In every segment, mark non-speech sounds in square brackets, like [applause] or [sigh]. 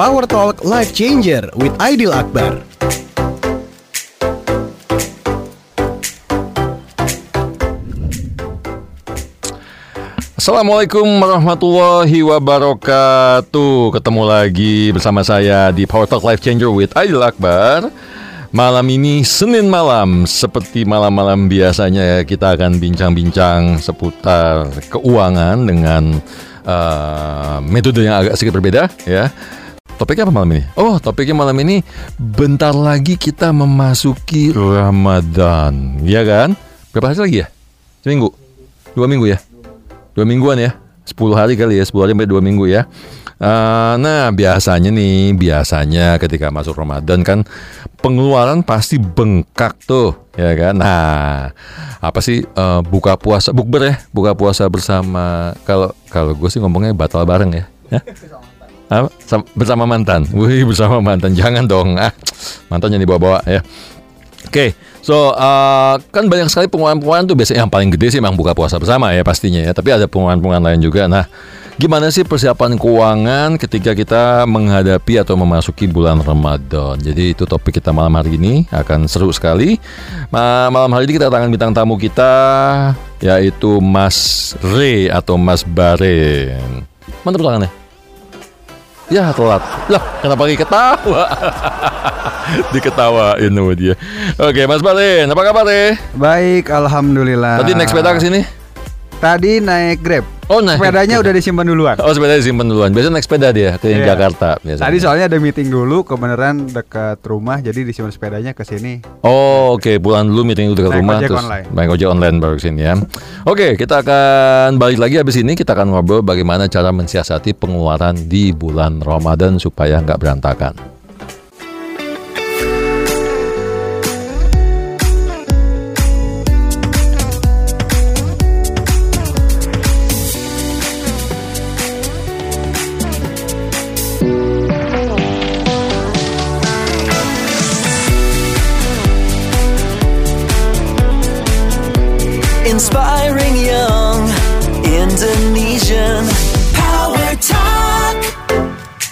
Power Talk Life Changer with Aidil Akbar. Assalamualaikum warahmatullahi wabarakatuh. Ketemu lagi bersama saya di Power Talk Life Changer with Aidil Akbar. Malam ini Senin malam Seperti malam-malam biasanya ya Kita akan bincang-bincang seputar keuangan Dengan uh, metode yang agak sedikit berbeda ya Topiknya apa malam ini? Oh, topiknya malam ini bentar lagi kita memasuki Ramadan, ya kan? Berapa hari lagi ya? Seminggu? Dua minggu ya? Dua mingguan ya? 10 hari kali ya, 10 hari sampai dua minggu ya. Uh, nah, biasanya nih, biasanya ketika masuk Ramadan kan pengeluaran pasti bengkak tuh, ya kan? Nah, apa sih uh, buka puasa, bukber ya, buka puasa bersama. Kalau kalau gue sih ngomongnya batal bareng ya. Hah? Apa? Sam- bersama mantan. Wih, bersama mantan. Jangan dong. Ah, mantannya dibawa-bawa ya. Oke, so uh, kan banyak sekali pengeluaran-pengeluaran tuh biasanya yang paling gede sih memang buka puasa bersama ya pastinya ya. Tapi ada pengeluaran-pengeluaran lain juga. Nah, gimana sih persiapan keuangan ketika kita menghadapi atau memasuki bulan Ramadan? Jadi itu topik kita malam hari ini akan seru sekali. Ma- malam hari ini kita tangan bintang tamu kita yaitu Mas Re atau Mas Baren. Mana tepuk tangannya? Ya telat. Lah kenapa lagi ketawa? [laughs] Diketawain sama dia. Oke Mas Balen Apa kabar deh Baik, alhamdulillah. Tadi naik sepeda ke sini? Tadi naik Grab. Oh naik Sepedanya udah disimpan duluan. Oh sepeda disimpan duluan Biasanya naik sepeda dia ke Iya. Jakarta biasanya. Tadi soalnya ada meeting dulu, kebenaran dekat rumah, jadi disimpan sepedanya ke sini. Oh oke pulang dulu meeting dulu dekat Naik rumah terus online. naik ojek online baru ke sini ya. Oke kita akan balik lagi habis ini kita akan ngobrol bagaimana cara mensiasati pengeluaran di bulan Ramadan supaya nggak berantakan.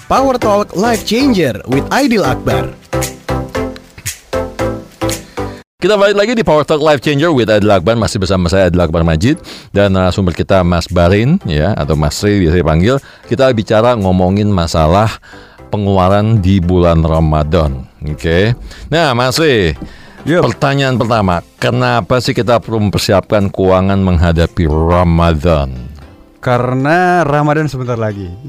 Power Talk Life Changer with Aidil Akbar. Kita balik lagi di Power Talk Life Changer with Adil Akbar masih bersama saya Adil Akbar Majid dan narasumber kita Mas Barin ya atau Mas Sri biasa dipanggil. Kita bicara ngomongin masalah pengeluaran di bulan Ramadan. Oke. Nah, Mas Sri, pertanyaan pertama, kenapa sih kita perlu mempersiapkan keuangan menghadapi Ramadan? Karena Ramadan sebentar lagi. [laughs]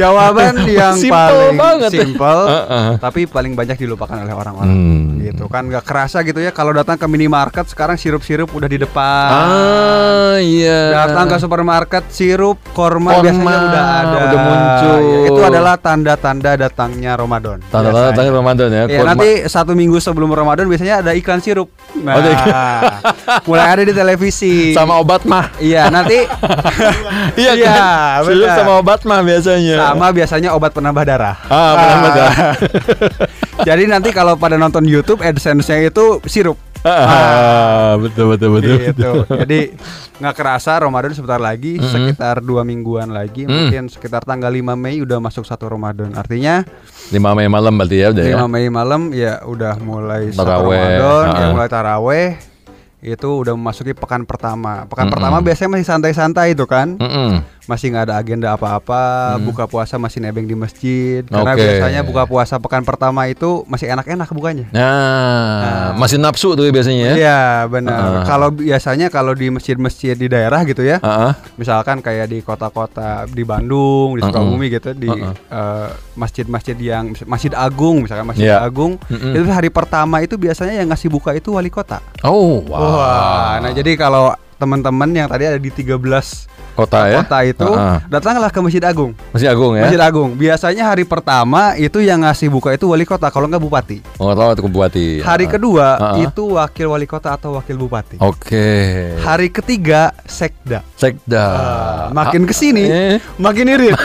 Jawaban yang Simple paling banget simple, Uh-uh. tapi paling banyak dilupakan oleh orang-orang. Hmm. Gitu kan nggak kerasa gitu ya kalau datang ke minimarket sekarang sirup-sirup udah di depan. Ah, iya. Datang ke supermarket sirup korma, Korma, biasanya udah ada. udah muncul. Ya, itu adalah tanda-tanda datangnya Ramadan. Tanda-tanda tanda Ramadan ya. Ya, nanti satu minggu sebelum Ramadan biasanya ada iklan sirup. Nah, ada mulai ada di televisi. sama obat mah. Iya, nanti [laughs] Iya Iya, kan? Sama obat mah biasanya. sama biasanya obat penambah darah. Ah, penambah darah. [laughs] Jadi nanti kalau pada nonton YouTube AdSense-nya itu sirup. Ah, betul betul betul. gitu. [laughs] Jadi nggak kerasa Ramadan sebentar lagi, Mm-mm. sekitar dua mingguan lagi, Mm. mungkin sekitar tanggal 5 Mei udah masuk satu Ramadan. Artinya 5 Mei malam berarti ya udah 5 ya. Mei malam ya udah mulai satu Taraweh, Ramadan, ya ah. mulai taraweh. Itu udah memasuki pekan pertama. Pekan Mm-mm. pertama biasanya masih santai-santai itu kan. Mm-mm. Masih nggak ada agenda apa-apa, Mm. buka puasa masih nebeng di masjid. Karena biasanya buka puasa pekan pertama itu masih enak-enak bukanya. Nah, masih nafsu tuh biasanya ya. Iya benar. Ah. Kalau biasanya kalau di masjid-masjid di daerah gitu ya, Ah, ah. misalkan kayak di kota-kota di Bandung, di. Sukabumi gitu, di eh, masjid-masjid yang Masjid Agung, misalkan Masjid Iya. Agung, Mm-mm. itu hari pertama itu biasanya yang ngasih buka itu wali kota. Oh, wow. Wah, nah jadi kalau teman-teman yang tadi ada di 13 Kota ya? kota itu Heeh. datanglah ke Masjid Agung. Masjid Agung ya. Masjid Agung. Biasanya hari pertama itu yang ngasih buka itu wali kota kalau nggak bupati. Oh, tahu itu bupati. Hari Ah. kedua Heeh. itu wakil wali kota atau wakil bupati. Oke. Hari ketiga sekda. Sekda. Ah, makin ke sini Eh. makin irit.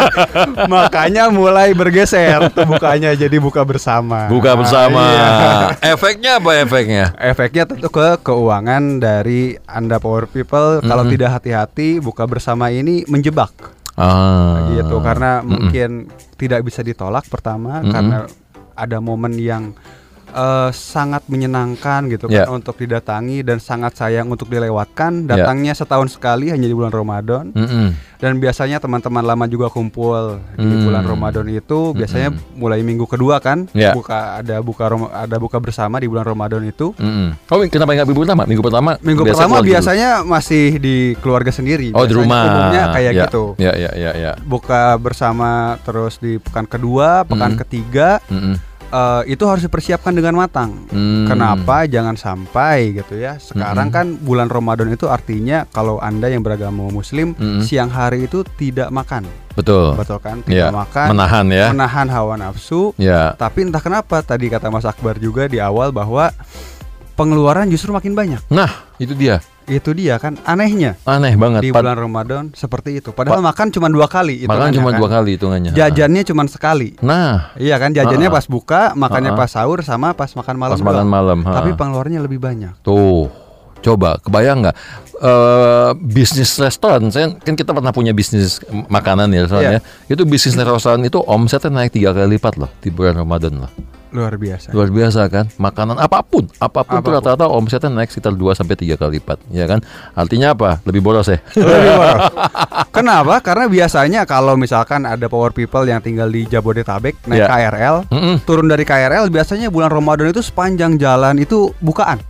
[laughs] Makanya mulai bergeser tuh bukanya jadi buka bersama. Buka bersama. Iya. [laughs] Efeknya apa efeknya? Efeknya tentu ke keuangan dari Anda power people kalau tidak hati-hati buka bersama ini menjebak Ah. gitu karena Mm-mm. mungkin tidak bisa ditolak pertama Mm-mm. karena ada momen yang eh, sangat menyenangkan gitu Ya. kan untuk didatangi dan sangat sayang untuk dilewatkan Ya. datangnya setahun sekali hanya di bulan Ramadan Mm-mm. dan biasanya teman-teman lama juga kumpul di Hmm. bulan Ramadan itu biasanya mulai minggu kedua kan Ya. buka ada buka ada buka bersama di bulan Ramadan itu Mm-mm. Oh, kenapa nggak minggu pertama? Minggu pertama. Minggu biasa pertama keluar dulu. biasanya masih di keluarga sendiri. Oh, di Biasanya rumah. Umumnya kayak ya. gitu. Ya, ya, ya, ya. Buka bersama terus di pekan kedua, pekan Mm. ketiga Mm-mm. Eh, itu harus dipersiapkan dengan matang. Hmm. Kenapa? Jangan sampai gitu ya. Sekarang Mm-mm. kan bulan Ramadan itu artinya kalau anda yang beragama Muslim Mm-mm. siang hari itu tidak makan, Betul. betul kan? Ya. Tidak makan, Menahan ya. menahan hawa nafsu. Ya. Tapi entah kenapa tadi kata Mas Akbar juga di awal bahwa pengeluaran justru makin banyak. Nah, itu dia. Itu dia kan anehnya. Aneh banget. di bulan Ramadan seperti itu. Padahal makan cuma dua kali. Makan hitungannya cuma kan. dua kali hitungannya. Jajannya cuma sekali. Nah, Iya kan jajannya pas buka, makannya pas sahur sama pas makan malam. pas makan doang. malam. ha. Tapi pengeluarannya lebih banyak. Tuh, coba kebayang nggak eh bisnis restoran? Saya kan kita pernah punya bisnis makanan ya, soalnya Iya. itu bisnis restoran itu omsetnya naik tiga kali lipat loh di bulan Ramadan loh. Luar biasa. Luar biasa kan? Makanan apa pun, apa pun, Apa pun. rata-rata omsetnya naik sekitar 2 sampai tiga kali lipat, ya kan? Artinya apa? Lebih boros ya. Lebih boros. [laughs] Kenapa? Karena biasanya kalau misalkan ada power people yang tinggal di Jabodetabek naik Iya. KRL, Mm-mm. turun dari KRL biasanya bulan Ramadan itu sepanjang jalan itu bukaan.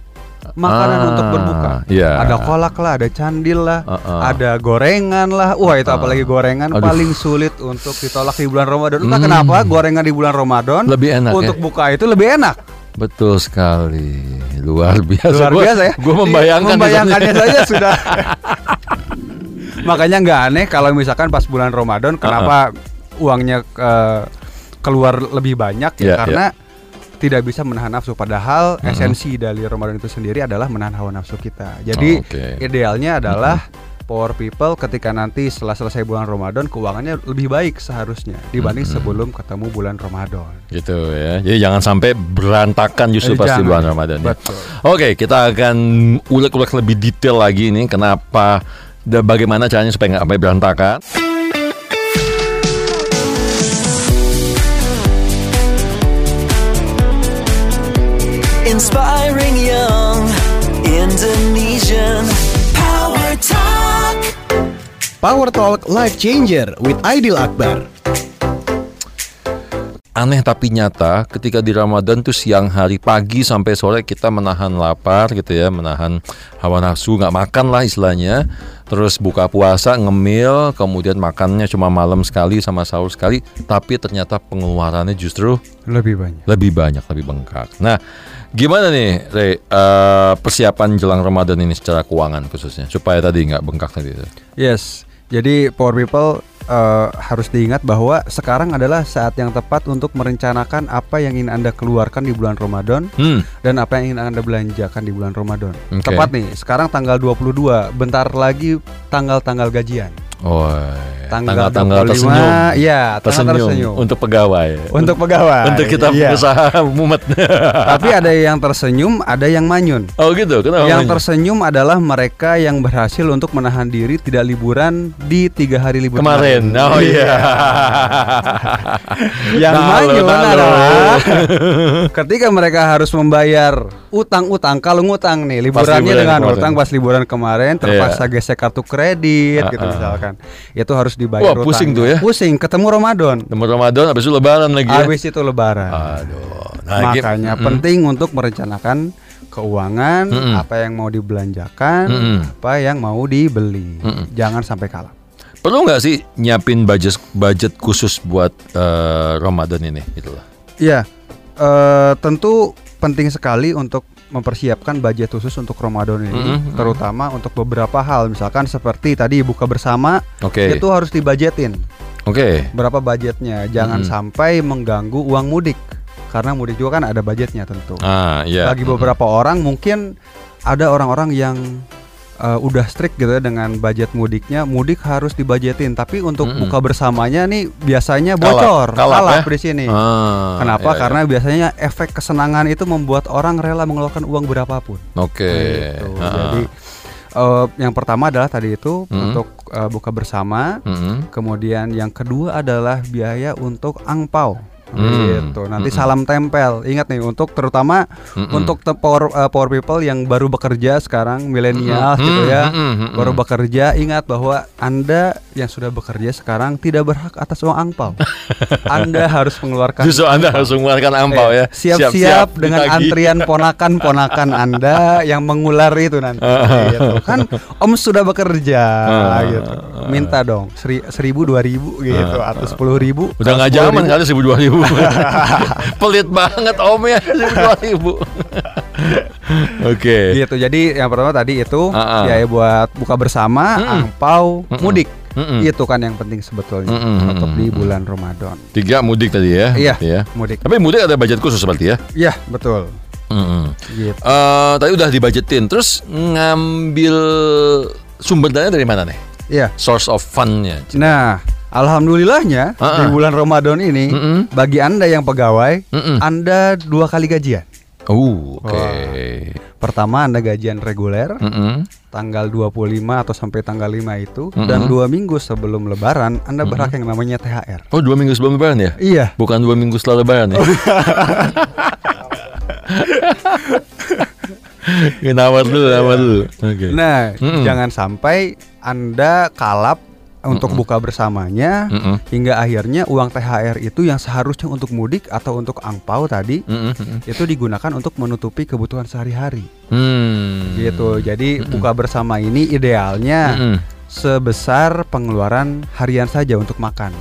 Makanan Ah, untuk berbuka. iya. Ada kolak lah, ada candil lah, Uh-uh. ada gorengan lah. Wah, itu apalagi gorengan Aduh. paling sulit untuk ditolak di bulan Ramadan. Entah Hmm. kenapa gorengan di bulan Ramadan Lebih enak untuk ya? buka itu lebih enak. Betul sekali, luar biasa. Luar Gua- biasa ya. Gue membayangkan, membayangkannya [laughs] saja sudah. Makanya nggak aneh kalau misalkan pas bulan Ramadan kenapa uangnya eh, keluar lebih banyak ya Iya, karena tidak bisa menahan nafsu padahal esensi dari Ramadan itu sendiri adalah menahan hawa nafsu kita. Jadi Oh, oke. idealnya adalah power people ketika nanti setelah selesai bulan Ramadan keuangannya lebih baik seharusnya dibanding sebelum ketemu bulan Ramadan. Gitu ya. Jadi jangan sampai berantakan justru Eh, pas di jangan. bulan Ramadan. ya. Oke, kita akan ulik-ulik lebih detail lagi nih kenapa dan bagaimana caranya supaya nggak sampai berantakan. Inspiring young Indonesian Power Talk. Power Talk Life Changer with Aidil Akbar. Aneh tapi nyata, ketika di Ramadan tuh siang hari pagi sampai sore kita menahan lapar gitu ya, menahan hawa nafsu, nggak makan lah istilahnya. Terus buka puasa, ngemil, kemudian makannya cuma malam sekali sama sahur sekali, tapi ternyata pengeluarannya justru Lebih banyak. lebih banyak, lebih bengkak. Nah, gimana nih, Rey, eh, persiapan jelang Ramadan ini secara keuangan khususnya, supaya tadi nggak bengkak tadi. Yes, jadi power people eh, harus diingat bahwa sekarang adalah saat yang tepat untuk merencanakan apa yang ingin anda keluarkan di bulan Ramadan Hmm, dan apa yang ingin anda belanjakan di bulan Ramadan. Oke. Tepat nih, sekarang tanggal 22, bentar lagi tanggal-tanggal gajian. Oh, Tanggal, 25, tersenyum, Iya, tanggal tersenyum, tersenyum. untuk pegawai. Untuk pegawai. untuk kita Iya. pengusaha mumet. [laughs] Tapi ada yang tersenyum, ada yang manyun. oh gitu, kenapa? yang Manya? tersenyum adalah mereka yang berhasil untuk menahan diri tidak liburan di tiga hari libur kemarin. Oh iya. [laughs] Yang Halo, manyun halo. adalah [laughs] ketika mereka harus membayar utang-utang. Kalau ngutang nih, liburannya liburan dengan kemarin. utang pas liburan kemarin terpaksa Iya. gesek kartu kredit gitu Ah, ah. misalkan. Itu harus dibayar Wah, pusing tuh ya. Pusing, ketemu Ramadan. Temu Ramadan habis itu lebaran lagi ya. Habis itu lebaran. Aduh. Nah, Makanya Mm-mm. penting untuk merencanakan keuangan, Mm-mm. apa yang mau dibelanjakan, Mm-mm. apa yang mau dibeli. Mm-mm. Jangan sampai kalah. Perlu nggak sih nyiapin budget budget khusus buat eh, Ramadan ini gitu loh. Iya, eh, tentu penting sekali untuk mempersiapkan budget khusus untuk Ramadan ini, mm. terutama untuk beberapa hal, misalkan seperti tadi buka bersama, Oke. itu harus dibajetin. Oke. Berapa budgetnya? Jangan Mm-mm. sampai mengganggu uang mudik, karena mudik juga kan ada budgetnya tentu. Ah, iya. Bagi beberapa orang mungkin ada orang-orang yang uh, udah strict gitu ya dengan budget mudiknya, mudik harus dibajetin. Tapi untuk Mm-mm. buka bersamanya nih biasanya Kalap, bocor, kalap kalap ya? di sini. Ah, Kenapa? iya, iya. Karena biasanya efek kesenangan itu membuat orang rela mengeluarkan uang berapapun. Oke. Gitu. Ah, Jadi uh, yang pertama adalah tadi itu Mm. untuk uh, buka bersama. mm-mm. Kemudian yang kedua adalah biaya untuk angpau. Hmm. Gitu. Nanti Mm-mm. salam tempel. Ingat nih untuk terutama Mm-mm. untuk te- power uh, power people yang baru bekerja sekarang milenial Mm-mm. gitu ya. Mm-mm. Mm-mm. Baru bekerja ingat bahwa Anda yang sudah bekerja sekarang tidak berhak atas uang angpau. [laughs] anda harus mengeluarkan Justru Anda harus mengeluarkan ampau Eh, ya. Siap-siap dengan ditagih. antrian [laughs] ponakan-ponakan Anda yang mengular itu nanti. gitu. Kan Om sudah bekerja Ah, gitu. Minta dong seri, seribu dua ribu gitu atau sepuluh ribu. Udah nggak zaman 10.000, kali seribu dua ribu. [laughs] Pelit banget om ya dua ribu. [laughs] Oke. Gitu. Jadi yang pertama tadi itu Ah, ah. biaya buat buka bersama, Mm-mm. angpau, Mm-mm. mudik. Mm-mm. Itu kan yang penting sebetulnya Mm-mm. untuk di bulan Ramadan. Tiga mudik tadi ya. Iya, ya. mudik. Tapi mudik ada budget khusus berarti ya. Iya, betul. Mm-mm. Gitu. Eh, tadi udah dibajetin. Terus ngambil sumber dana dari mana nih? Iya. Source of fundnya. Nah, alhamdulillahnya Ah, di ah. bulan Ramadan ini Mm-mm. bagi Anda yang pegawai, Mm-mm. Anda dua kali gajian. Oh, oke. Pertama Anda gajian reguler Mm-mm. tanggal 25 atau sampai tanggal 5 itu Mm-mm. dan dua minggu sebelum lebaran Anda berhak yang namanya THR. Oh, dua minggu sebelum lebaran ya? Iya. Bukan dua minggu setelah lebaran ya? [laughs] Ya, nawar dulu, nawar dulu. [laughs] Oke. Nah, Mm-mm. jangan sampai Anda kalap untuk buka bersamanya Mm-mm. hingga akhirnya uang THR itu yang seharusnya untuk mudik atau untuk angpau tadi Mm-mm, mm-mm. itu digunakan untuk menutupi kebutuhan sehari-hari. Hmm. Gitu. Jadi buka bersama ini idealnya Mm-mm. sebesar pengeluaran harian saja untuk makan.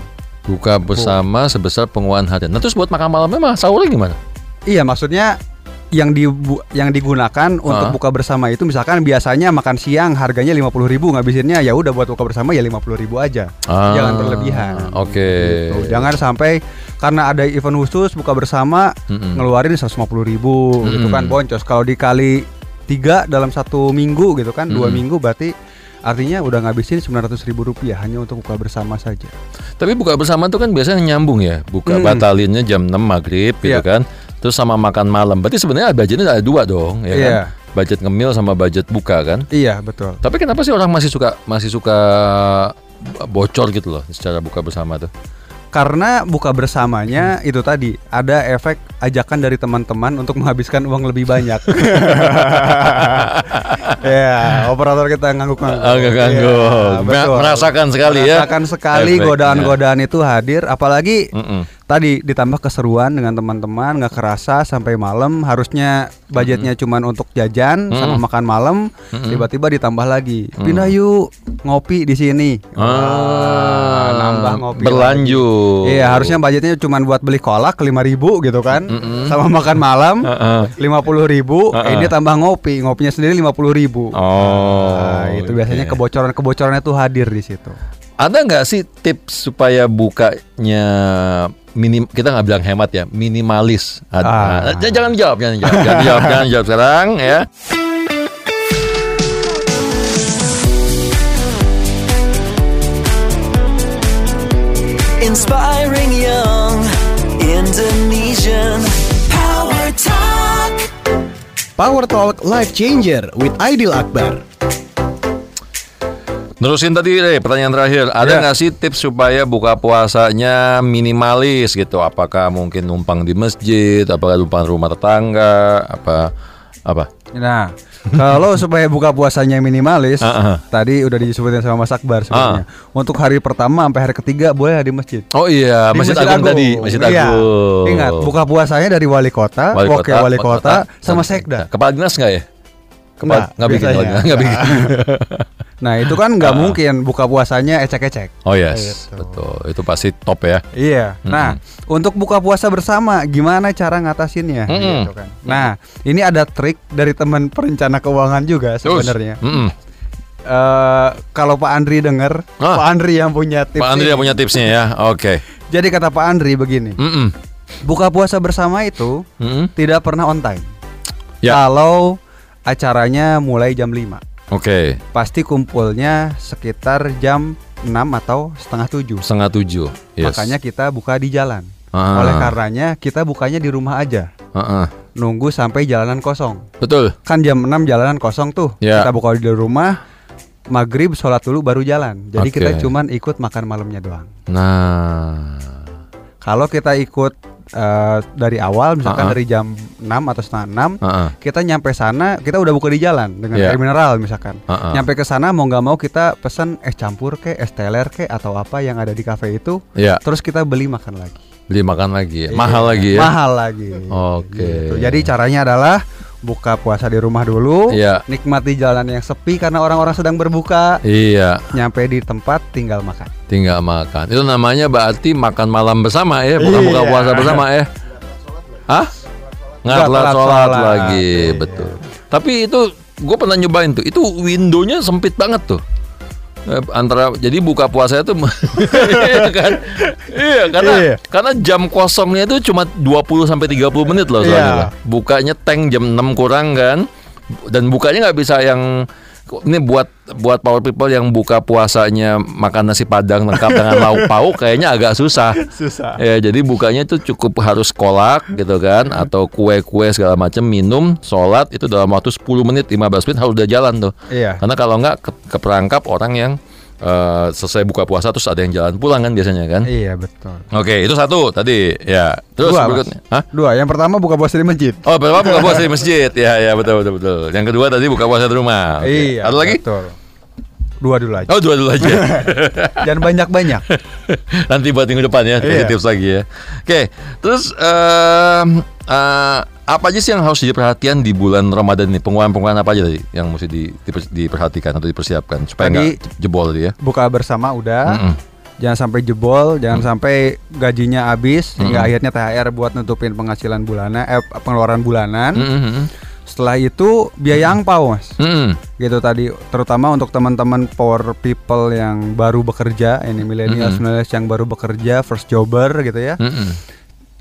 Buka bersama sebesar pengeluaran harian. Nah, terus buat makan malamnya mah sahurnya gimana? Iya, maksudnya yang di yang digunakan untuk buka bersama itu misalkan biasanya makan siang harganya 50.000 ribu ngabisinnya ya udah buat buka bersama ya 50.000 ribu aja Ah, jangan berlebihan Oke. Gitu. jangan sampai karena ada event khusus buka bersama Mm-mm. ngeluarin 150.000 ribu gitu kan boncos kalau dikali tiga dalam satu minggu gitu kan dua Mm-mm. minggu berarti artinya udah ngabisin 900.000 ribu rupiah hanya untuk buka bersama saja Tapi buka bersama tuh kan biasanya nyambung ya. Buka Hmm. batalinnya jam 6 maghrib gitu Iya. kan. Terus sama makan malam. Berarti sebenarnya budgetnya ada dua dong, ya kan? Iya. Budget ngemil sama budget buka kan. iya betul Tapi kenapa sih orang masih suka masih suka bocor gitu loh secara buka bersama tuh? Karena buka bersamanya itu tadi ada efek ajakan dari teman-teman untuk menghabiskan uang lebih banyak. [laughs] ya, operator kita ngangguk-ngangguk. Agak ganggu. Iya, betul. Merasakan sekali ya. Merasakan sekali efeknya. godaan-godaan itu hadir, apalagi Mm-mm. Tadi ditambah keseruan dengan teman-teman nggak kerasa sampai malam harusnya budgetnya cuman untuk jajan sama makan malam tiba-tiba ditambah lagi pindah yuk ngopi di sini Wah, Ah, nambah ngopi berlanjut. lagi. iya harusnya budgetnya cuman buat beli kolak 5000 gitu kan Mm-mm. sama makan malam lima puluh ribu Heeh. ini tambah ngopi ngopinya sendiri lima puluh ribu Oh. Nah, itu biasanya kebocoran kebocorannya tuh hadir di situ Ada nggak sih tips supaya bukanya minim kita nggak bilang hemat ya minimalis. Ada, Ah. nah, j- jangan jawab, jangan jawab, jangan jawab, [laughs] jangan jawab sekarang ya. Inspiring young Indonesian Power Talk. Power Talk Life Changer with Aidil Akbar. Nerusin tadi deh pertanyaan terakhir. Ada Ya. nggak sih tips supaya buka puasanya minimalis gitu? Apakah mungkin numpang di masjid? Apakah numpang rumah tetangga? Apa apa? Nah, kalau [laughs] supaya buka puasanya minimalis, Ah, ah. tadi udah disebutin sama Mas Akbar sebenarnya. Untuk hari pertama sampai hari ketiga boleh di masjid. Oh iya, Di Masjid, Agung, tadi, Masjid Iya. Agung. Ingat, buka puasanya dari wali kota, Wali wakil kota, wali wali kota, sama sekda. Kepala dinas nggak ya? Kepala, Nggak, bikin, nggak bikin. [laughs] Nah itu kan nggak Ah. mungkin buka puasanya ecek-ecek. Oh yes, Gitu. betul. Itu pasti top ya. Iya. Nah, untuk buka puasa bersama, gimana cara ngatasinnya? Mm-mm. Gitu kan. Nah, ini ada trik dari teman perencana keuangan juga sebenarnya. mm-mm. Eh, kalau Pak Andri dengar, Ah. Pak Andri yang punya tips. Pak Andri yang punya tipsnya ya. Oke. Jadi kata Pak Andri begini, Mm-mm. buka puasa bersama itu Mm-mm. tidak pernah on time. Ya. Kalau acaranya mulai jam 5 Oke. Pasti kumpulnya sekitar jam 6 atau setengah 7 Setengah tujuh. Yes. Makanya kita buka di jalan. Ah. Oleh karenanya kita bukanya di rumah aja. Heeh. Nunggu sampai jalanan kosong. Betul. Kan jam 6 jalanan kosong tuh. Ya. Kita buka di rumah. Maghrib sholat dulu baru jalan. Jadi Oke. kita cuman ikut makan malamnya doang. Nah. Kalau kita ikut eh, dari awal misalkan Ah, ah. dari jam 6 atau setengah 6 Heeh. kita nyampe sana kita udah buka di jalan dengan Ya. air mineral misalkan Ah, ah. nyampe ke sana mau nggak mau kita pesen es campur ke es teler ke atau apa yang ada di kafe itu Ya. terus kita beli makan lagi Beli makan lagi. ya. Mahal Iya, lagi ya. mahal lagi Oke. Gitu. jadi caranya adalah buka puasa di rumah dulu Iya. nikmati jalan yang sepi karena orang-orang sedang berbuka Iya. nyampe di tempat tinggal makan Tinggal makan. Itu namanya berarti makan malam bersama ya, bukan Iya. buka puasa bersama ya. Hah? Nggak telat sholat. lagi, Iya. betul. Tapi itu gue pernah nyobain tuh. Itu windownya sempit banget tuh. Eh, antara jadi buka puasa itu [laughs] iya kan iya karena Iya. karena jam kosongnya itu cuma 20 sampai 30 menit loh soalnya Iya. bukanya tank jam 6 kurang kan dan bukanya nggak bisa yang ini buat buat power people yang buka puasanya makan nasi padang lengkap dengan lauk pauk kayaknya agak susah. Susah. Ya, jadi bukanya itu cukup harus kolak gitu kan atau kue-kue segala macam, minum, sholat itu dalam waktu 10 menit, 15 menit harus udah jalan tuh. iya. Karena kalau nggak ke, keperangkap orang yang eh, selesai buka puasa terus ada yang jalan pulang kan biasanya kan. iya betul Oke, itu satu tadi ya. Terus Dua, berikutnya, Hah? dua yang pertama buka puasa di masjid Oh, pertama buka puasa di masjid. Ya, ya betul betul betul. Yang kedua tadi buka puasa di rumah. Oke. iya Ada lagi? betul dua dulu aja Oh, dua dulu aja. [laughs] jangan banyak-banyak Nanti buat minggu depan ya, Iya. tips lagi ya. Oke, terus em, eh, apa aja sih yang harus jadi perhatian di bulan Ramadan ini? Pengeluaran-pengeluaran apa aja tadi yang mesti di- diper- diperhatikan atau dipersiapkan supaya Tadi- nggak jebol tadi ya? buka bersama udah Mm-mm. jangan sampai jebol jangan sampai gajinya habis hingga Mm-mm. akhirnya THR buat nutupin penghasilan bulanan eh pengeluaran bulanan Mm-mm. setelah itu biaya angpau mas Mm-mm. gitu tadi terutama untuk teman-teman power people yang baru bekerja ini Mm-mm. millennials yang baru bekerja first jobber gitu ya Mm-mm.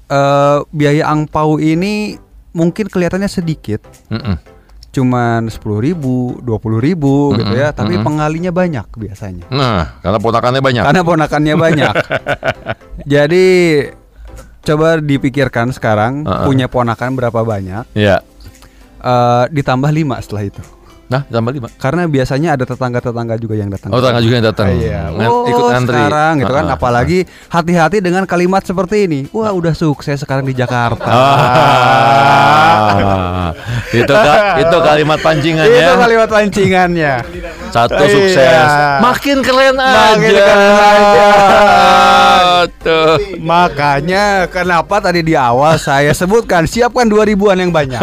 Eh, biaya angpau ini mungkin kelihatannya sedikit Mm-mm. cuman sepuluh ribu dua puluh ribu gitu Mm-mm, ya tapi mm-mm. pengalinya banyak biasanya Nah, karena ponakannya banyak. karena ponakannya banyak. [laughs] Jadi coba dipikirkan sekarang Uh-uh. punya ponakan berapa banyak, Ya. eh, ditambah lima setelah itu. Nah, tambah lima. Karena biasanya ada tetangga-tetangga juga yang datang. Oh, tetangga juga yang datang. Iya. Oh, ikut ngantri. sekarang gitu kan. Ah, ah. Apalagi hati-hati dengan kalimat seperti ini. Wah, udah sukses sekarang di Jakarta. Ah, itu ka- itu kalimat pancingan Itu kalimat pancingannya. Satu Iya. sukses, makin keren aja. Makin keren aja. Tuh. Makanya kenapa tadi di awal saya sebutkan siapkan dua ribuan yang banyak.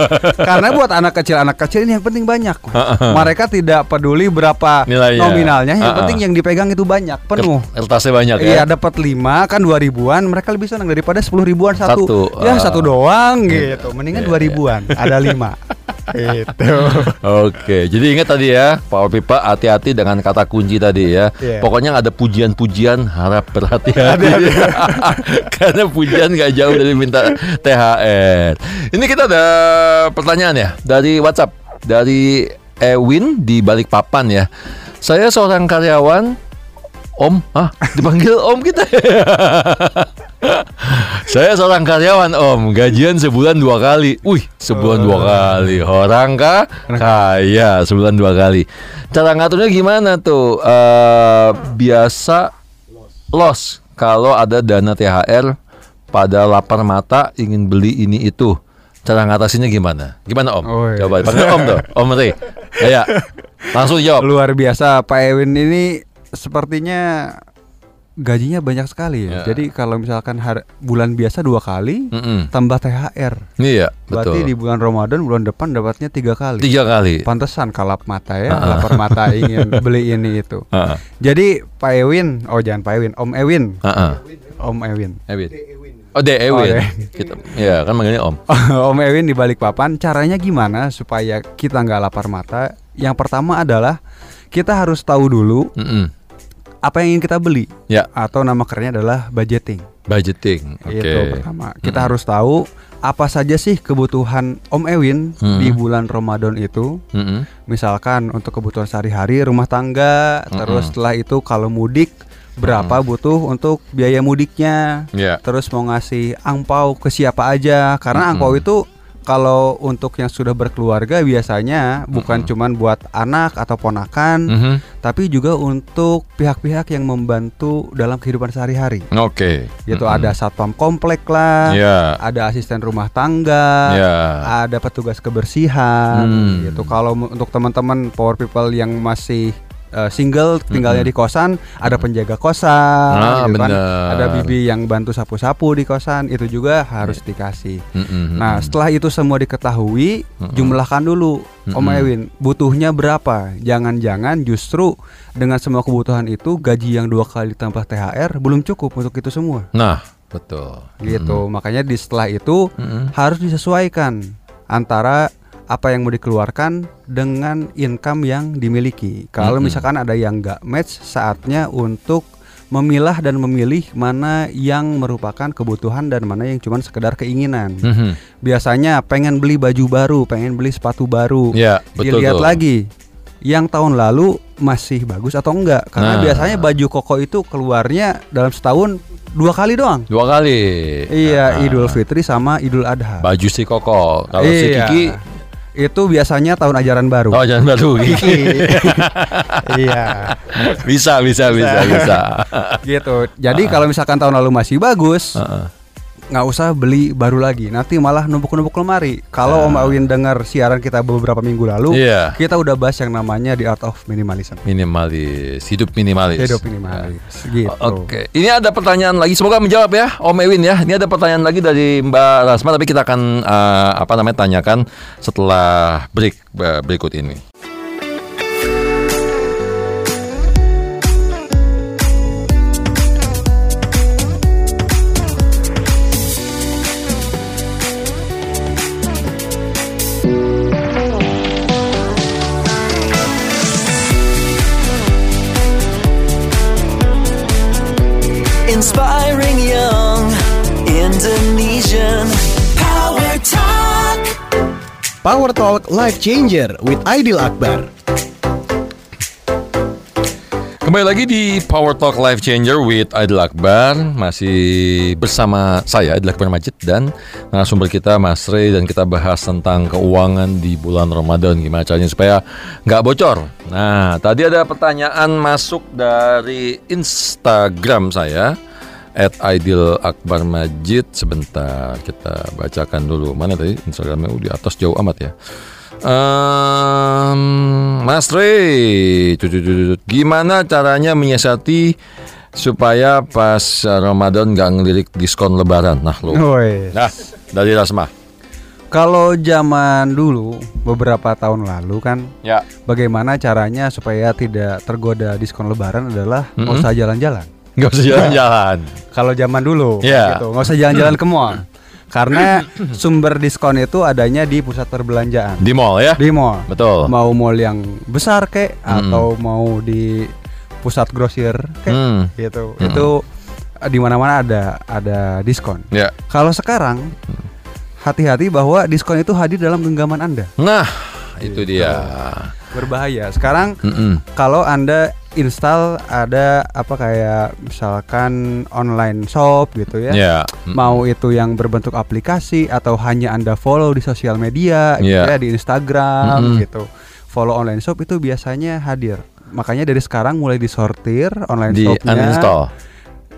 [laughs] Karena buat anak kecil anak kecil ini yang penting banyak. Mas. Mereka tidak peduli berapa Nilainya. nominalnya, yang penting yang dipegang itu banyak, penuh. Kertasnya banyak Iya ya. dapat lima kan dua ribuan mereka lebih senang daripada sepuluh ribuan satu, Satu, ya ah. satu doang gitu mendingan dua ribuan ada lima [laughs] itu Oke, jadi ingat tadi ya, Power People hati-hati dengan kata kunci tadi ya. Iya. Pokoknya ada pujian-pujian harap berhati-hati. [laughs] Karena pujian gak jauh dari minta THR. Ini kita ada pertanyaan ya dari WhatsApp dari Ewin di Balikpapan ya. Saya seorang karyawan Om, ah dipanggil Om kita. [laughs] Saya seorang karyawan Om, gajian sebulan dua kali. Wih, sebulan dua kali. Orang kah? Kaya sebulan dua kali. Cara ngaturnya gimana tuh? Eh, biasa loss kalau ada dana THR pada lapar mata ingin beli ini itu. Cara ngatasinnya gimana? Gimana Om? Oh, iya. Coba panggil Om tuh, Om Ri. Ya, langsung jawab. luar biasa Pak Ewin ini sepertinya gajinya banyak sekali ya. Ya. Jadi kalau misalkan har- bulan biasa dua kali, Mm-mm. tambah THR. Iya, Berarti betul. di bulan Ramadan bulan depan dapatnya tiga kali. Tiga kali. Pantesan kalap mata ya, lapar mata [laughs] ingin beli ini itu. Heeh. Jadi Pak Ewin, oh jangan Pak Ewin, Om Ewin, Heeh. Om Ewin. Ewin. Oh, De Ewin. De. Kita, ya kan manggilnya Om. [laughs] Om Ewin di balik papan, caranya gimana supaya kita nggak lapar mata? Yang pertama adalah kita harus tahu dulu Mm-mm. apa yang ingin kita beli Ya, atau nama kerennya adalah budgeting. budgeting. Oke. Itu pertama. Kita harus tahu apa saja sih kebutuhan Om Ewin Hmm. di bulan Ramadan itu. Mm-mm. Misalkan untuk kebutuhan sehari-hari rumah tangga, terus setelah itu kalau mudik berapa butuh untuk biaya mudiknya. Ya. Terus mau ngasih angpau ke siapa aja karena angpau itu kalau untuk yang sudah berkeluarga biasanya bukan cuman buat anak atau ponakan, Mhm. tapi juga untuk pihak-pihak yang membantu dalam kehidupan sehari-hari. Oke. Gitu Mm-mm. ada satpam komplek lah, Ya. ada asisten rumah tangga, Ya. ada petugas kebersihan Hmm. gitu. Kalau untuk teman-teman power people yang masih uh, single tinggalnya di kosan, ada penjaga kosan, Ah, gitu kan. Ada bibi yang bantu sapu-sapu di kosan, itu juga harus dikasih. Mm-mm. Nah, setelah itu semua diketahui, jumlahkan dulu Om Ewin, butuhnya berapa? Jangan-jangan justru dengan semua kebutuhan itu gaji yang dua kali tambah THR belum cukup untuk itu semua. Nah, betul. Gitu. Makanya di setelah itu Mm-mm. harus disesuaikan antara apa yang mau dikeluarkan dengan income yang dimiliki. Kalau Mm-mm. misalkan ada yang nggak match, saatnya untuk memilah dan memilih mana yang merupakan kebutuhan dan mana yang cuma sekedar keinginan. Mhm. Biasanya pengen beli baju baru, pengen beli sepatu baru. Ya, betul. Dilihat tuh. lagi yang tahun lalu masih bagus atau enggak. Karena Nah. biasanya baju koko itu keluarnya dalam setahun dua kali doang. Dua kali. Iya, Ah. Idul Fitri sama Idul Adha. Baju si Koko. Kalau si Iya. Kiki itu biasanya tahun ajaran baru. Oh jangan baru Kiki. [laughs] iya. bisa bisa bisa bisa. gitu. Jadi kalau misalkan tahun lalu masih bagus, Heeh. Nggak usah beli baru lagi. Nanti malah numpuk-numpuk lemari. Kalau Om Awin dengar siaran kita beberapa minggu lalu, Iya. kita udah bahas yang namanya The Art of Minimalism. Minimalis, hidup minimalis. Hidup minimalis. Gitu. Oke, ini ada pertanyaan lagi. Semoga menjawab ya, Om Ewin ya. Ini ada pertanyaan lagi dari Mbak Rasma, tapi kita akan eh, apa namanya tanyakan setelah break eh, berikut ini. Inspiring young Indonesian Power Talk. Power Talk Life Changer with Aidil Akbar. Kembali lagi di Power Talk Life Changer with Aidil Akbar Masih bersama saya Aidil Akbar Majid Dan narasumber kita Mas Ray Dan kita bahas tentang keuangan di bulan Ramadan Gimana caranya supaya nggak bocor Nah tadi ada pertanyaan masuk dari Instagram saya At Aidil Akbar Majid Sebentar kita bacakan dulu Mana tadi Instagramnya Oh, di atas jauh amat ya Ehm, Mas tut. gimana caranya menyiasati supaya pas Ramadan nggak ngelirik diskon Lebaran? Nah, lo. Nah, dari Rasma. Kalau zaman dulu beberapa tahun lalu kan Ya. bagaimana caranya supaya tidak tergoda diskon lebaran adalah nggak Mm-mm. usah jalan-jalan. Nggak usah jalan-jalan. Kalau zaman dulu Iya. gitu, nggak usah jalan-jalan ke mall. Karena sumber diskon itu adanya di pusat perbelanjaan. Di mall ya. Di mall. Betul. Mau mall yang besar kek Mm. atau mau di pusat grosir kek Hmm. gitu. Mm. Itu eh, di mana-mana ada ada diskon. Ya. Kalau sekarang hati-hati bahwa diskon itu hadir dalam genggaman Anda. Nah, itu dia. Berbahaya. Sekarang Mm-mm. kalau Anda install ada apa kayak misalkan online shop gitu ya. Ya. Mm. Mau itu yang berbentuk aplikasi atau hanya Anda follow di sosial media gitu Iya. ya di Instagram Mm-mm. gitu. Follow online shop itu biasanya hadir. Makanya dari sekarang mulai disortir online Di shopnya uninstall.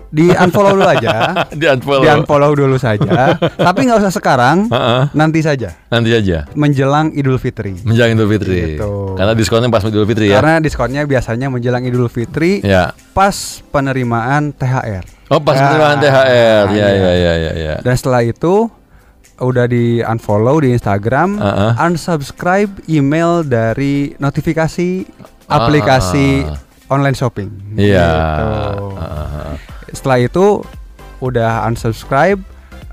Di unfollow dulu aja. [laughs] Di unfollow. Di unfollow dulu saja. [laughs] Tapi nggak usah sekarang, nanti saja Nanti aja. menjelang Idul Fitri. Menjelang Idul Fitri. Gitu. Karena diskonnya pas Idul Fitri ya. Karena diskonnya biasanya menjelang Idul Fitri Ya. pas penerimaan THR. Oh pas Ya, penerimaan THR. Ya ya ya ya ya. Dan setelah itu udah di unfollow di Instagram, Uh-uh. unsubscribe email dari notifikasi aplikasi online shopping. Ah. Iya. Gitu. Heeh. Setelah itu udah unsubscribe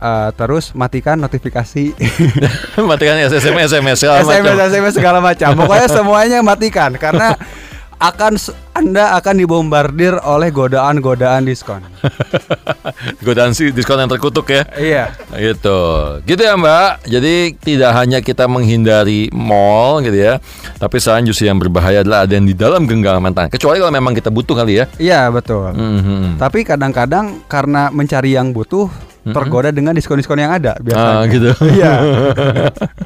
eh, terus matikan notifikasi [laughs] Matikan SMS SMS SMS. SMS segala macam. Pokoknya [laughs] semuanya matikan karena akan Anda akan dibombardir oleh godaan-godaan diskon. [laughs] Godaan sih diskon yang terkutuk ya. iya. Gitu. Gitu ya Mbak. Jadi tidak hanya kita menghindari mall gitu ya. Tapi sekarang justru yang berbahaya adalah ada yang di dalam genggaman tangan. Kecuali kalau memang kita butuh kali ya. Iya, betul. Mhm. Tapi kadang-kadang karena mencari yang butuh tergoda dengan diskon-diskon yang ada biasanya. Ah, gitu. [laughs] Iya.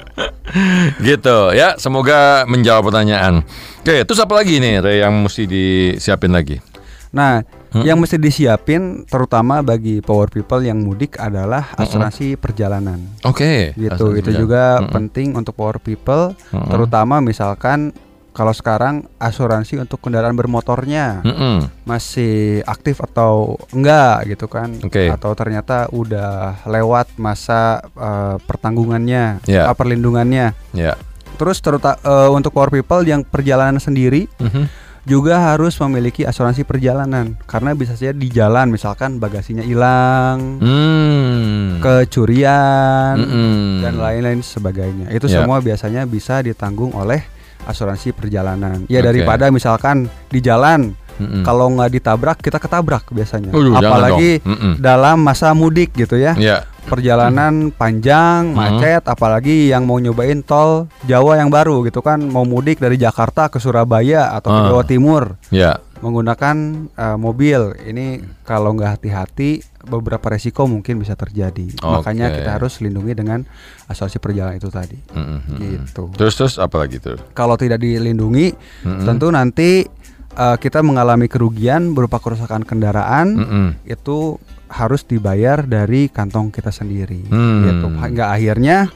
[laughs] gitu ya. Semoga menjawab pertanyaan. Oke, terus apa lagi nih Ray, yang mesti disiapin lagi? Nah, yang mesti disiapin terutama bagi power people yang mudik adalah asuransi perjalanan. Oke. Gitu. asuransi Itu perjalanan. juga Mm-mm. penting untuk power people Mm-mm. terutama misalkan kalau sekarang asuransi untuk kendaraan bermotornya Mm-mm. masih aktif atau enggak gitu kan Oke. atau ternyata udah lewat masa eh, pertanggungannya Ya. eh, perlindungannya Ya. terus terutama untuk power people yang perjalanan sendiri Mhm. juga harus memiliki asuransi perjalanan karena bisa saja di jalan misalkan bagasinya hilang Hmm. kecurian Mm-mm. dan lain-lain sebagainya itu Ya. semua biasanya bisa ditanggung oleh asuransi perjalanan ya Oke. daripada misalkan di jalan Mm-mm. kalau nggak ditabrak kita ketabrak biasanya Waduh, jangan apalagi dong. Mm-mm. dalam masa mudik gitu ya Ya. perjalanan panjang Hmm. macet apalagi yang mau nyobain tol Jawa yang baru gitu kan mau mudik dari Jakarta ke Surabaya atau ke Ah. Jawa Timur Ya. menggunakan eh, mobil ini kalau nggak hati-hati beberapa resiko mungkin bisa terjadi makanya Oke. kita harus lindungi dengan asuransi perjalanan itu tadi Mm-mm. gitu Terus terus apa lagi tuh? kalau tidak dilindungi Mm-mm. tentu nanti eh, kita mengalami kerugian berupa kerusakan kendaraan Mm-mm. itu harus dibayar dari kantong kita sendiri Hmm. gitu hingga akhirnya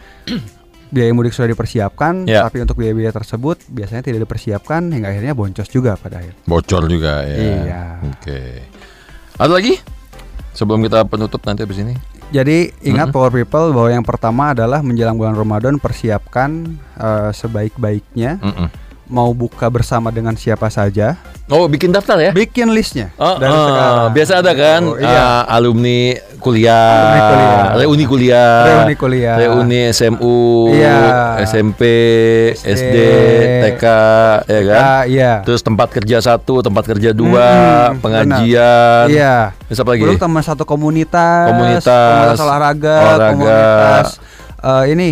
biaya mudik sudah dipersiapkan Ya. tapi untuk biaya-biaya tersebut biasanya tidak dipersiapkan hingga akhirnya boncos juga pada akhir Bocor juga ya. Iya. Oke. Ada lagi? Sebelum kita penutup nanti habis ini. jadi ingat power people bahwa yang pertama adalah menjelang bulan Ramadan persiapkan eh, sebaik-baiknya Mm-mm. mau buka bersama dengan siapa saja Oh, bikin daftar ya? bikin listnya Oh, dari oh, sekarang biasa ada kan Oh, iya. uh, alumni kuliah, Alumni kuliah. reuni kuliah, Reuni kuliah. reuni SMU, Iya. SMP, SD, SD, TK, ya kan? Ah, iya Terus tempat kerja satu, tempat kerja dua, Mm-mm, pengajian, iya Terus apa lagi? Belum teman satu komunitas, Komunitas, olahraga, olahraga. komunitas eh, ini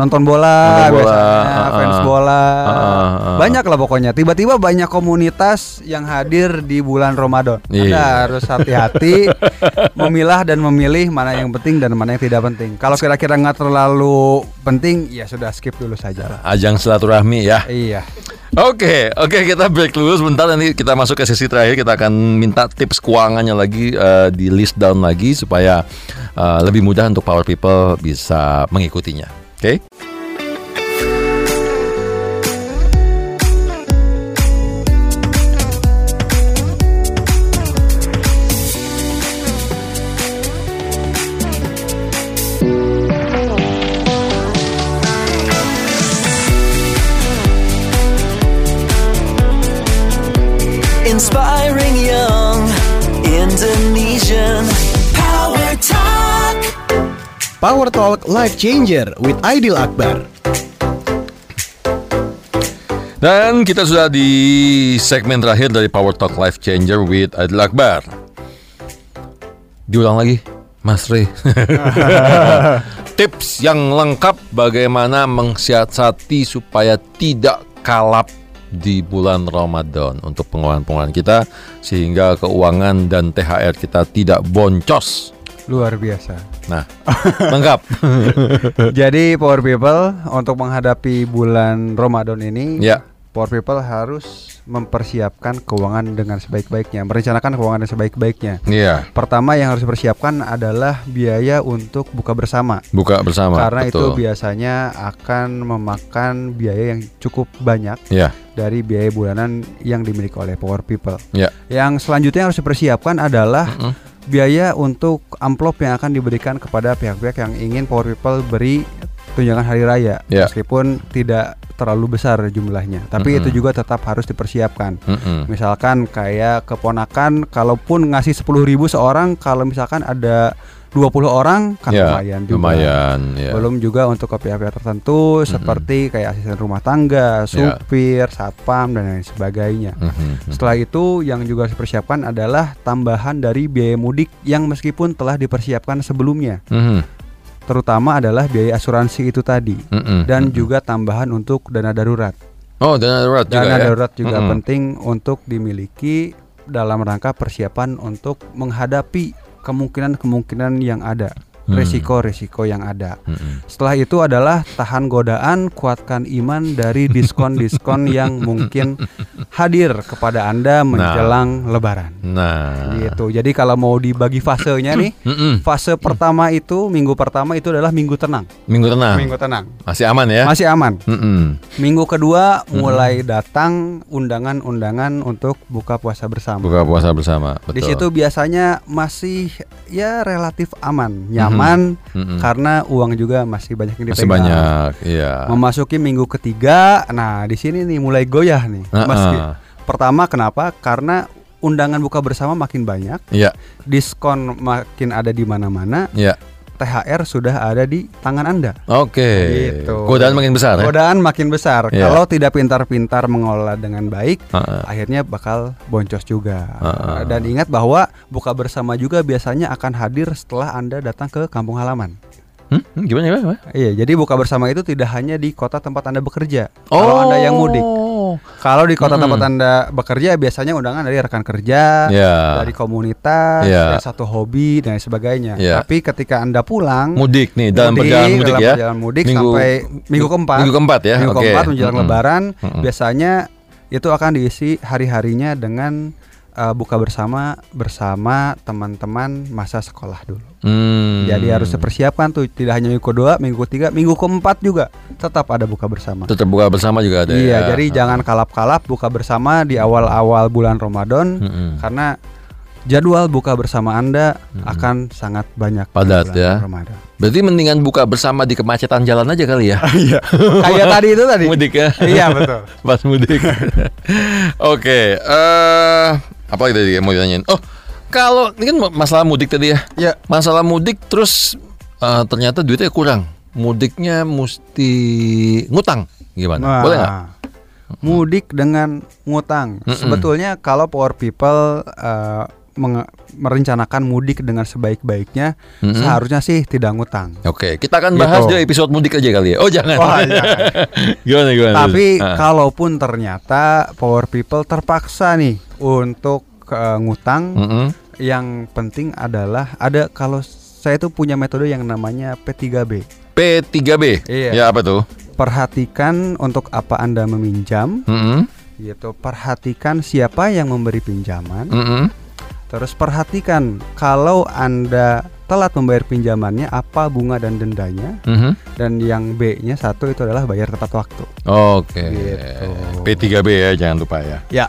nonton bola, Nonton bola, biasanya, uh-uh. fans bola, Uh-uh, uh-uh. banyak lah pokoknya. Tiba-tiba banyak komunitas yang hadir di bulan Ramadan. Iya. Anda harus hati-hati [laughs] memilah dan memilih mana yang penting dan mana yang tidak penting. Kalau kira-kira nggak terlalu penting, ya sudah skip dulu saja. Ajang silaturahmi ya. Iya. Oke, oke kita break dulu sebentar nanti kita masuk ke sesi terakhir kita akan minta tips keuangannya lagi eh, di list down lagi supaya eh, lebih mudah untuk power people bisa mengikutinya. Oke? Power Talk Life Changer with Aidil Akbar. Dan kita sudah di segmen terakhir dari Power Talk Life Changer with Adil Akbar. Diulang lagi, Mas Rey. [laughs] Tips yang lengkap bagaimana mensiasati supaya tidak kalap di bulan Ramadan untuk pengeluaran-pengeluaran kita sehingga keuangan dan THR kita tidak boncos. Luar biasa. Nah, [laughs] lengkap. Jadi power people untuk menghadapi bulan Ramadan ini ya. Power people harus mempersiapkan keuangan dengan sebaik-baiknya, merencanakan keuangan dengan sebaik-baiknya. Iya, Pertama yang harus dipersiapkan adalah biaya untuk buka bersama. buka bersama. Karena itu betul. biasanya akan memakan biaya yang cukup banyak Iya, dari biaya bulanan yang dimiliki oleh Power People. iya. Yang selanjutnya yang harus dipersiapkan adalah Mm-mm. Biaya untuk amplop yang akan diberikan kepada pihak-pihak yang ingin Power People beri tunjangan hari raya, Ya. meskipun tidak terlalu besar jumlahnya, tapi Mm-mm. itu juga tetap harus dipersiapkan. Mm-mm. Misalkan kayak keponakan, kalaupun ngasih 10.000 ribu seorang, kalau misalkan ada 20 orang kan Ya, lumayan juga. lumayan. Ya. Belum juga untuk ke pihak-pihak tertentu seperti kayak asisten rumah tangga, supir, satpam dan lain sebagainya. Mhm. Setelah itu yang juga harus dipersiapkan adalah tambahan dari biaya mudik yang meskipun telah dipersiapkan sebelumnya, Mhm. terutama adalah biaya asuransi itu tadi Mhm. dan Mhm. juga tambahan untuk dana darurat. Oh, dana darurat juga Dana ya. darurat juga Mhm. penting untuk dimiliki dalam rangka persiapan untuk menghadapi kemungkinan-kemungkinan yang ada, Hmm. resiko-resiko yang ada. Mhm. Setelah itu adalah tahan godaan, kuatkan iman dari diskon-diskon yang mungkin [laughs] hadir kepada Anda menjelang lebaran. Nah. Gitu. Jadi kalau mau dibagi fasenya nih, [clears throat] fase pertama itu minggu pertama itu adalah minggu tenang. Minggu tenang. Minggu tenang. Masih aman ya? Masih aman. Mhm. Minggu kedua mulai datang undangan-undangan untuk buka puasa bersama. Buka puasa bersama. Betul. Di situ biasanya masih ya relatif aman, nyaman karena uang juga masih banyak yang masih dipegang. banyak. Iya. Memasuki minggu ketiga, nah di sini nih mulai goyah nih. Meski. Pertama kenapa? Karena undangan buka bersama makin banyak, Iya, diskon makin ada di mana-mana, iya. THR sudah ada di tangan Anda. Oke. Gitu. Godaan makin besar ya. Godaan makin besar. Iya. Kalau tidak pintar-pintar mengelola dengan baik, Heeh. akhirnya bakal boncos juga. Ah, ah. Dan ingat bahwa buka bersama juga biasanya akan hadir setelah Anda datang ke kampung halaman. Hmm? Gimana gimana? gimana? Iya, jadi buka bersama itu tidak hanya di kota tempat Anda bekerja. Kalau Anda yang mudik. Kalau di kota Mm-mm. tempat Anda bekerja biasanya undangan dari rekan kerja, Ya. dari komunitas, Ya. dari satu hobi dan sebagainya. Ya. Tapi ketika Anda pulang Mudik nih dalam perjalanan mudik dalam ya. perjalanan mudik sampai minggu keempat. Minggu keempat ya. Minggu keempat menjelang Mm-mm. lebaran Mm-mm. biasanya itu akan diisi hari-harinya dengan uh, buka bersama bersama teman-teman masa sekolah dulu. Hmm. Jadi harus dipersiapkan tuh tidak hanya minggu kedua, minggu ketiga, minggu keempat juga tetap ada buka bersama. tetap buka bersama juga ada Iya, ya. jadi jangan kalap-kalap buka bersama di awal-awal bulan Ramadan Mm-mm. karena jadwal buka bersama Anda akan sangat banyak Padat ya. Ramadan. Berarti mendingan buka bersama di kemacetan jalan aja kali ya. [laughs] Iya. Kayak tadi itu tadi. mudik ya. Iya, betul. [laughs] Pas mudik. [laughs] Oke, eh apa tadi yang mau ditanyain? Oh, kalau ini kan masalah mudik tadi ya. Ya. Masalah mudik terus eh, ternyata duitnya kurang. Mudiknya mesti ngutang. Gimana? Nah, Boleh nggak? Mudik dengan ngutang. Mm-mm. Sebetulnya kalau poor people eh, menge- merencanakan mudik dengan sebaik-baiknya, Mm-mm. seharusnya sih tidak ngutang. Oke, kita akan bahas Gitu. di episode mudik aja kali ya. Oh, jangan. Wah, jangan. [laughs] gimana gimana? Tapi Ah. kalaupun ternyata poor people terpaksa nih untuk eh, ngutang, Mm-mm. yang penting adalah ada kalau saya tuh punya metode yang namanya P3B. P3B. Iya. Ya apa tuh? Perhatikan untuk apa Anda meminjam, Mm-mm. gitu. Perhatikan siapa yang memberi pinjaman. Mm-mm. Terus perhatikan kalau Anda telat membayar pinjamannya apa bunga dan dendanya Mhm. dan yang B-nya satu itu adalah bayar tepat waktu. Oke. Gitu. P3B ya, jangan lupa ya. Ya.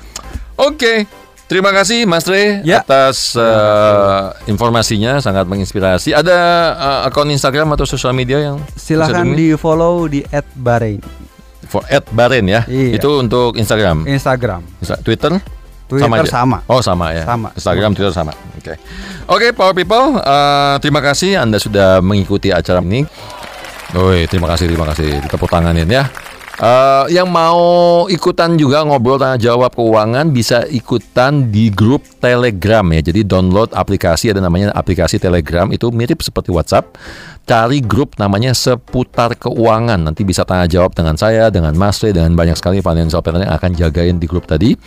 Oke. Terima kasih Mas Re Ya. atas eh, informasinya sangat menginspirasi. Ada eh, akun Instagram atau sosial media yang Silahkan di follow di @bahrain for @baren ya. Iya. Itu untuk Instagram. Instagram, Insta- Twitter aja? sama. Oh sama ya. Sama. Instagram, Twitter sama. Oke. Oke, Power People, eh, terima kasih Anda sudah mengikuti acara ini. Woi, terima kasih, terima kasih. Tepuk tanganin ya. Eh, yang mau ikutan juga ngobrol tanya jawab keuangan bisa ikutan di grup Telegram ya. Jadi download aplikasi ada namanya aplikasi Telegram itu mirip seperti WhatsApp. Cari grup namanya seputar keuangan. Nanti bisa tanya jawab dengan saya, dengan Mas Re, dengan banyak sekali financial planner yang akan jagain di grup tadi.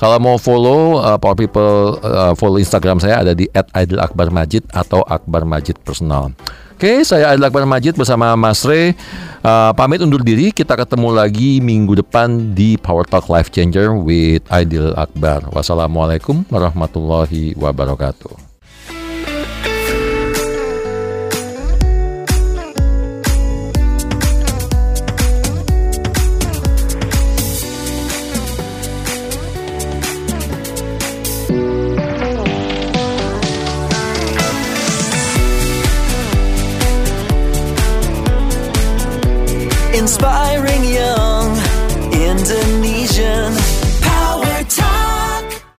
Kalau mau follow uh, Power People uh, follow Instagram saya ada di @aidilakbarmajid atau Akbar Majid Personal. Oke, saya Adil Akbar Majid bersama Mas Re uh, pamit undur diri. Kita ketemu lagi minggu depan di Power Talk Life Changer with Aidil Akbar. Wassalamualaikum warahmatullahi wabarakatuh.